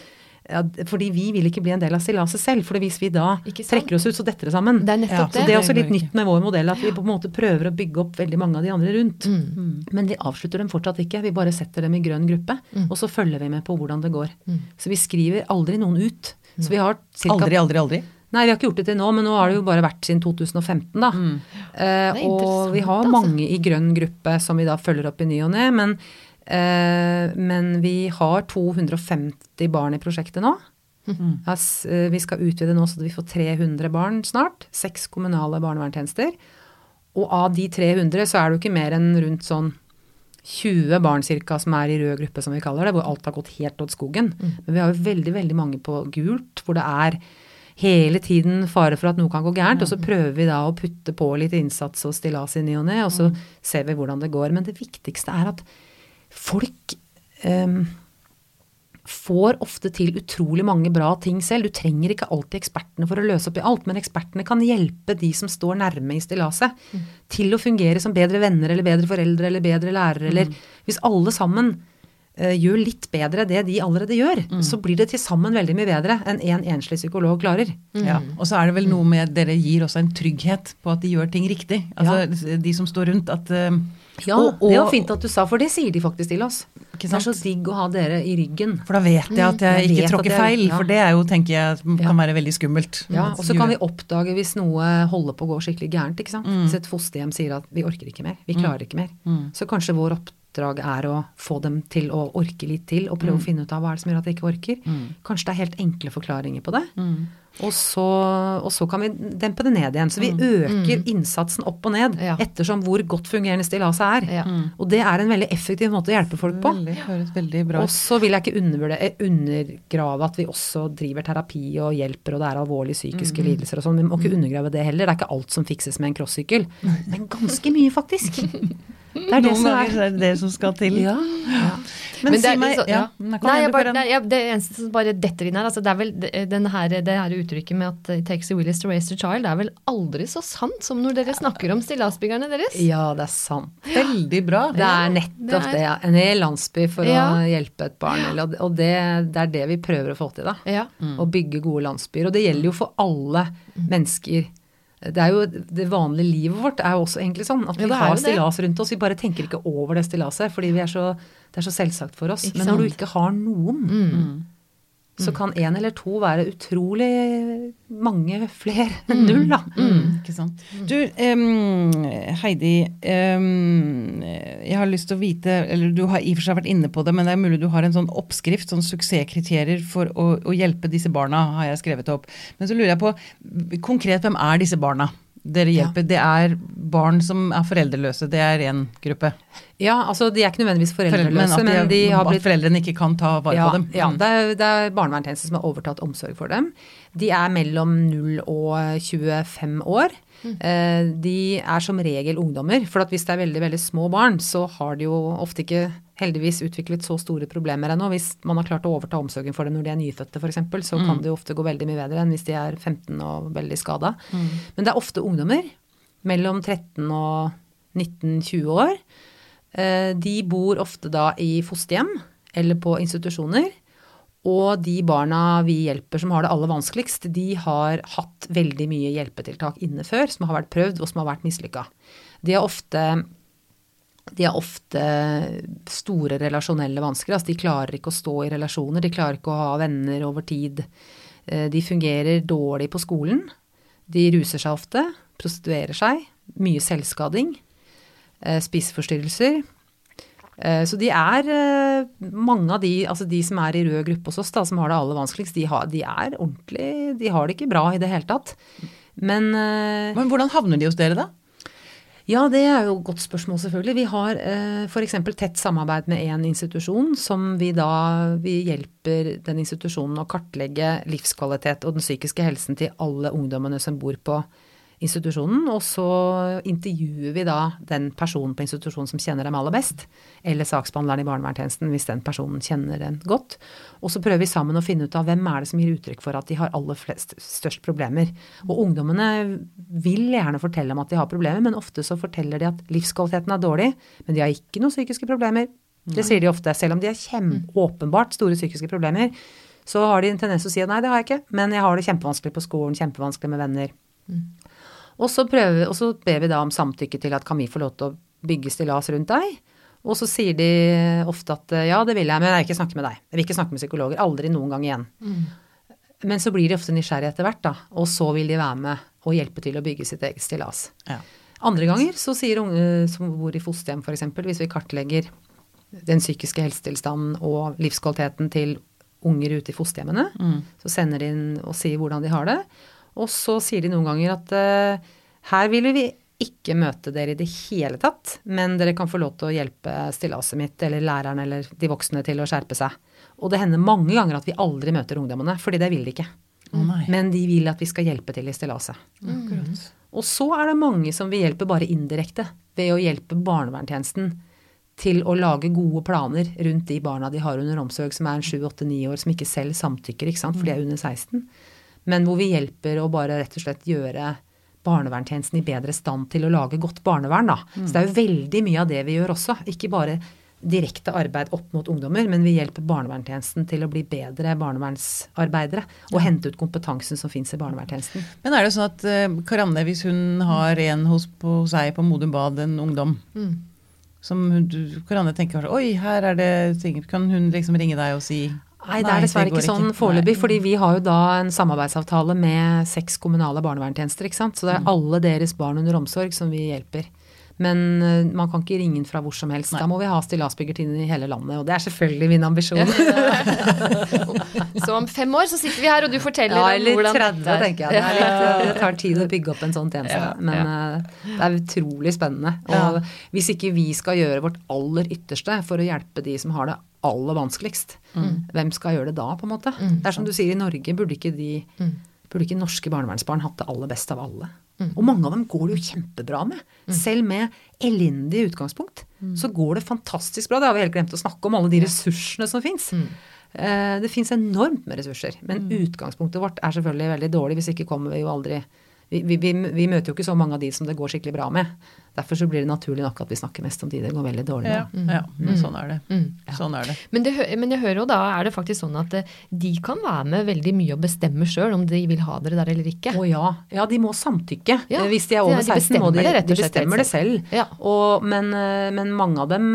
ja, fordi vi vil ikke bli en del av stillaset selv. For hvis vi da trekker oss ut, så detter det sammen. Det er nettopp Så det. det er også litt nytt med vår modell, at vi på en måte prøver å bygge opp veldig mange av de andre rundt. Mm. Men vi avslutter dem fortsatt ikke, vi bare setter dem i grønn gruppe. Mm. Og så følger vi med på hvordan det går. Så vi skriver aldri noen ut. Så vi har cirka, Aldri, aldri, aldri. Nei, vi har ikke gjort det til nå, men nå har det jo bare vært siden 2015, da. Mm. Eh, og vi har altså. mange i grønn gruppe som vi da følger opp i ny og ne. Men, men vi har 250 barn i prosjektet nå. Mm. Eh, Vi skal utvide nå så vi får 300 barn snart. Seks kommunale barnevernstjenester. Og av de 300 så er det jo ikke mer enn rundt sånn 20 barn cirka som er i rød gruppe, som vi kaller det, hvor alt har gått helt åt skogen. Men vi har jo veldig, veldig mange på gult, hvor det er hele tiden fare for at noe kan gå gærent. Og så prøver vi da å putte på litt innsats og stillas i ny og ne, og så ser vi hvordan det går. Men det viktigste er at folk ehm, får ofte til utrolig mange bra ting selv. Du trenger ikke alltid ekspertene for å løse opp i alt, men ekspertene kan hjelpe de som står nærme i stillaset, til å fungere som bedre venner eller bedre foreldre eller bedre lærere. Eller hvis alle sammen eh, gjør litt bedre det de allerede gjør, så blir det til sammen veldig mye bedre enn én en enslig psykolog klarer. Ja, og så er det vel noe med dere gir også en trygghet på at de gjør ting riktig. Altså de som står rundt. At, eh, Ja, og, det var og- fint at du sa, for det sier de faktisk til oss. Ikke Det er så digg å ha dere i ryggen. For da vet jeg at jeg Jeg ikke tråkker jeg- feil, ja. for det er jo, tenker jeg, kan være veldig skummelt. Ja, og så kan vi oppdage hvis noe holder på å gå skikkelig gærent. ikke sant? Hvis et fosterhjem sier at vi orker ikke mer, vi klarer ikke mer. Så kanskje vår oppdrag er å få dem til å orke litt til, og prøve å finne ut av hva er det som gjør at de ikke orker. Kanskje det er helt enkle forklaringer på det. Og, så, og så kan vi dempe det ned igjen. Så vi øker innsatsen opp og ned Ja. ettersom hvor godt fungerende stillaset er. Ja. Og det er en veldig effektiv måte å hjelpe folk på. Veldig, Og så vil jeg ikke undervurdere- eh, undergrave at vi også driver terapi og hjelper, og det er alvorlige psykiske lidelser og sånn. Vi må ikke undergrave det heller. Det er ikke alt som fikses med en crossykkel. (laughs) Men ganske mye, faktisk. (laughs) Det er det som er det, er det det som skal til. ja. Men, Men det si meg ja. ja. Nei, kom Nei, igjen, jeg bare, nei, jeg, det eneste som bare detter inn her, altså det er vel det- den her, det her uttrykket med at it takes a willis to raise a child, det er vel aldri så sant som når dere snakker om stillasbyggerne deres? Ja, det er sant. Veldig bra. Det er nettopp det det. er- ja. En hel landsby for Ja. å hjelpe et barn. eller- Og det, det er det vi prøver å få til, da. Ja. Å bygge gode landsbyer. Og det gjelder jo for alle mennesker. Det er jo Det vanlige livet vårt er jo også egentlig sånn at vi er har stillas rundt oss. Vi bare tenker ikke over det stillaset, fordi vi er så, det er så selvsagt for oss. Ikke Men når du ikke har noen, Mm. Så kan en eller to være utrolig mange flere enn null, da. Mm, ikke sant. Du, um, Heidi. Um, jeg har lyst til å vite, eller du har i og for seg vært inne på det, men det er mulig du har en sånn oppskrift, sånn suksesskriterier for å, å hjelpe disse barna, har jeg skrevet opp. Men så lurer jeg på, konkret, hvem er disse barna? Dere Ja. hjelper. Det er barn som er foreldreløse. Det er én gruppe. Ja, altså de er ikke nødvendigvis foreldreløse, men men, at, de har at blitt foreldrene ikke kan ta vare ja, på dem. Ja, Mm. det er, det er barnevernstjenesten som har overtatt omsorg for dem. De er mellom 0 og 25 år. Mm. De er som regel ungdommer. For at hvis det er veldig veldig små barn, så har de jo ofte ikke heldigvis utviklet så store problemer ennå. Hvis man har klart å overta omsorgen for dem når de er nyfødte f.eks., så kan det jo ofte gå veldig mye bedre enn hvis de er 15 og veldig skada. Men det er ofte ungdommer mellom 13 og 19-20 år. Eh, De bor ofte da i fosterhjem eller på institusjoner. Og de barna vi hjelper som har det aller vanskeligst, de har hatt veldig mye hjelpetiltak inne før som har vært prøvd og som har vært mislykka. De har ofte de har ofte store relasjonelle vansker. Altså de klarer ikke å stå i relasjoner, de klarer ikke å ha venner over tid. Eh, De fungerer dårlig på skolen. De ruser seg ofte, prostituerer seg, mye selvskading, eh, spiseforstyrrelser. Eh, Så de er mange av de, altså de som er i rød gruppe hos oss, da, som har det aller vanskeligst, de, har, de er ordentlig De har det ikke bra i det hele tatt. Men Men hvordan havner de hos dere, da? Ja, det er jo et godt spørsmål, selvfølgelig. Vi har eh, f.eks. tett samarbeid med en institusjon som vi da vi hjelper den institusjonen å kartlegge livskvalitet og den psykiske helsen til alle ungdommene som bor på institusjonen. Og så intervjuer vi da den personen på institusjonen som kjenner dem aller best, eller saksbehandleren i barnevernstjenesten hvis den personen kjenner dem godt. Og så prøver vi sammen å finne ut av hvem er det som gir uttrykk for at de har aller flest, størst problemer. Og ungdommene vil gjerne fortelle om at de har problemer, men ofte så forteller de at livskvaliteten er dårlig, men de har ikke noen psykiske problemer. Det sier de ofte. Selv om de har kjempeåpenbart store psykiske problemer, så har de en tendens til å si at nei, det har jeg ikke, men jeg har det kjempevanskelig på skolen, kjempevanskelig med venner. Og så, prøver, og så ber vi da om samtykke til at kan vi få lov til å bygge stillas rundt deg? Og så sier de ofte at ja, det vil jeg, men jeg vil ikke snakke med deg. Jeg vil ikke snakke med psykologer. Aldri noen gang igjen. Men så blir de ofte nysgjerrige etter hvert, da. Og så vil de være med og hjelpe til å bygge sitt eget stillas. Ja. Andre ganger så sier unge som bor i fosterhjem f.eks., hvis vi kartlegger den psykiske helsetilstanden og livskvaliteten til unger ute i fosterhjemmene, så sender de inn og sier hvordan de har det. Og så sier de noen ganger at uh, her vil vi ikke møte dere i det hele tatt, men dere kan få lov til å hjelpe stillaset mitt eller læreren eller de voksne til å skjerpe seg. Og det hender mange ganger at vi aldri møter ungdommene, fordi det vil de ikke. Å. Men de vil at vi skal hjelpe til i stillaset. Mm. Og så er det mange som vi hjelper bare indirekte ved å hjelpe barnevernstjenesten til å lage gode planer rundt de barna de har under omsorg som er en 7-8-9 år, som ikke selv samtykker, ikke sant, for de er under 16. Men hvor vi hjelper å bare rett og slett gjøre barnevernstjenesten i bedre stand til å lage godt barnevern, da. Så det er jo veldig mye av det vi gjør også. Ikke bare direkte arbeid opp mot ungdommer, men vi hjelper barnevernstjenesten til å bli bedre barnevernsarbeidere. Og hente ut kompetansen som fins i barnevernstjenesten. Men er det sånn at uh, Karanne, hvis hun har en hos på seg på Modum Bad, en ungdom, som hun, Karanne tenker kanskje Oi, her er det ting Kan hun liksom ringe deg og si Nei, det er dessverre ikke sånn foreløpig, fordi vi har jo da en samarbeidsavtale med seks kommunale barnevernstjenester, ikke sant. Så det er alle deres barn under omsorg som vi hjelper. Men eh, man kan ikke ringe inn fra hvor som helst. Da må vi ha stillasbyggertinn i hele landet, og det er selvfølgelig min ambisjon. (laughs) Så om fem år så sitter vi her, og du forteller Ja, eller hvordan 30, det er. tenker jeg. Det, litt, det tar tid å bygge opp en sånn tjeneste. Ja, Men ja. det er utrolig spennende. Og hvis ikke vi skal gjøre vårt aller ytterste for å hjelpe de som har det aller vanskeligst, hvem skal gjøre det da, på en måte? Det er som du sier, i Norge burde ikke de Burde ikke norske barnevernsbarn hatt det aller beste av alle? Og mange av dem går det jo kjempebra med. Selv med elendig utgangspunkt, så går det fantastisk bra. Det har vi helt glemt å snakke om, alle de ressursene som fins. Det fins enormt med ressurser, men utgangspunktet vårt er selvfølgelig veldig dårlig. Hvis ikke kommer vi jo aldri vi, vi, vi, møter jo ikke så mange av de som det går skikkelig bra med. Derfor så blir det naturlig nok at vi snakker mest om de det går veldig dårlig med. Ja, ja men sånn er det. Sånn er det. Men, det. men, jeg hører jo da er det faktisk sånn at eh, de kan være med veldig mye og bestemme sjøl om de vil ha dere der eller ikke. Å ja. ja, de må samtykke. Ja, Hvis de er over de 16 må de, bestemmer det rett og de bestemmer det selv. Ja. Og, men, eh, men mange av dem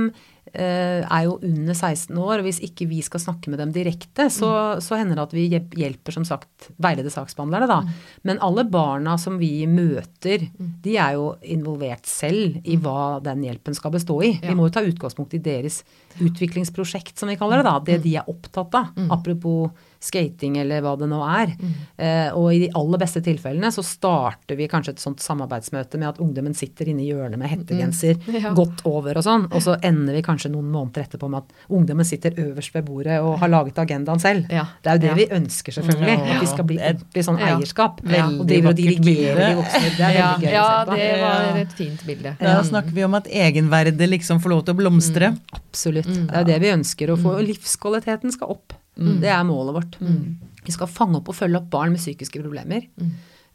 er jo under 16 år, og hvis ikke vi skal snakke med dem direkte, så, så hender det at vi hjelper som sagt veilede saksbehandlere, da. Men alle barna som vi møter, de er jo involvert selv i hva den hjelpen skal bestå i. Vi må jo ta utgangspunkt i deres utviklingsprosjekt, som vi kaller det, da. Det de er opptatt av. Apropos skating eller hva det nå er. Eh, og i de aller beste tilfellene så starter vi kanskje et sånt samarbeidsmøte med at ungdommen sitter inne i hjørnet med hettegenser (laughs) Ja. godt over og sånn, og så ender vi kanskje noen måneder etterpå med at ungdommen sitter øverst ved bordet og har laget agendaen selv. Ja. Det er jo det Ja. vi ønsker, selvfølgelig. Ja. At vi skal bli ordentlig sånn eierskap. Ja. Og driver og dirigerer de voksne. Det er Ja, veldig gøy ja, det var et fint bilde. Da snakker vi om at egenverdet liksom får lov til å blomstre. Absolutt. Det er jo det vi ønsker å få. Og livskvaliteten skal opp. Det er målet vårt. Vi skal fange opp og følge opp barn med psykiske problemer.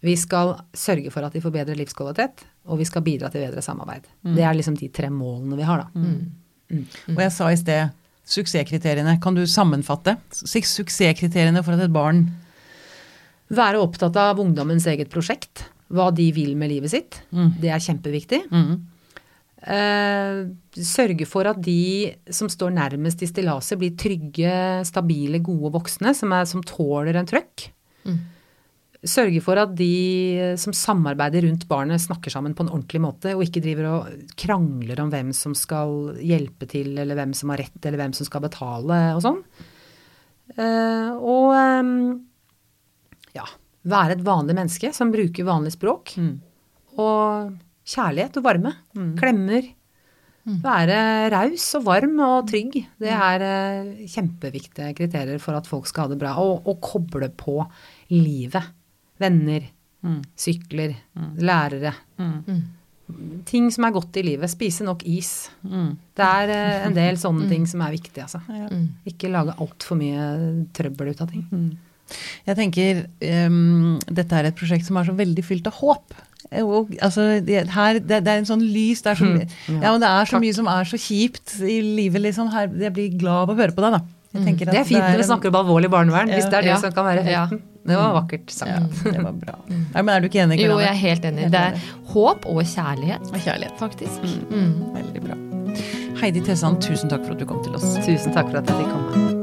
Vi skal sørge for at de får bedre livskvalitet, og vi skal bidra til bedre samarbeid. Det er liksom de tre målene vi har, da. Og jeg sa i sted suksesskriteriene. Kan du sammenfatte suksesskriteriene for at et barn Være opptatt av ungdommens eget prosjekt. Hva de vil med livet sitt. Det er kjempeviktig. mm, sørge for at de som står nærmest i stillaset, blir trygge, stabile, gode voksne som, er, som tåler en trøkk. Mm. Sørge for at de som samarbeider rundt barnet, snakker sammen på en ordentlig måte, og ikke driver og krangler om hvem som skal hjelpe til, eller hvem som har rett, eller hvem som skal betale, og sånn. Eh, og eh, ja, være et vanlig menneske som bruker vanlig språk. mm. Og kjærlighet og varme. Klemmer. Være raus og varm og trygg. Det er eh, kjempeviktige kriterier for at folk skal ha det bra. Og, og koble på livet. Venner. Sykler. Lærere. Ting som er godt i livet. Spise nok is. Det er eh, en del sånne ting som er viktige, altså. Ikke lage altfor mye trøbbel ut av ting. Jeg tenker um, dette er et prosjekt som er så veldig fylt av håp. Og, altså, det, her, det, det er en sånn lys det er så, ja, men det er så mye som er så kjipt i livet, liksom. Her, jeg blir glad av å høre på deg, da. At Det er fint når vi snakker om alvorlig barnevern, hvis det er det Ja. som kan være Ja. effekten. Det var vakkert sagt. Ja, det var bra. Nei, men er du ikke enig? Jo, jeg er helt enig. Det er håp og kjærlighet, Og Kjærlighet. faktisk. Mm. Veldig bra. Heidi Tessan, tusen takk for at du kom til oss. Tusen takk for at jeg fikk komme.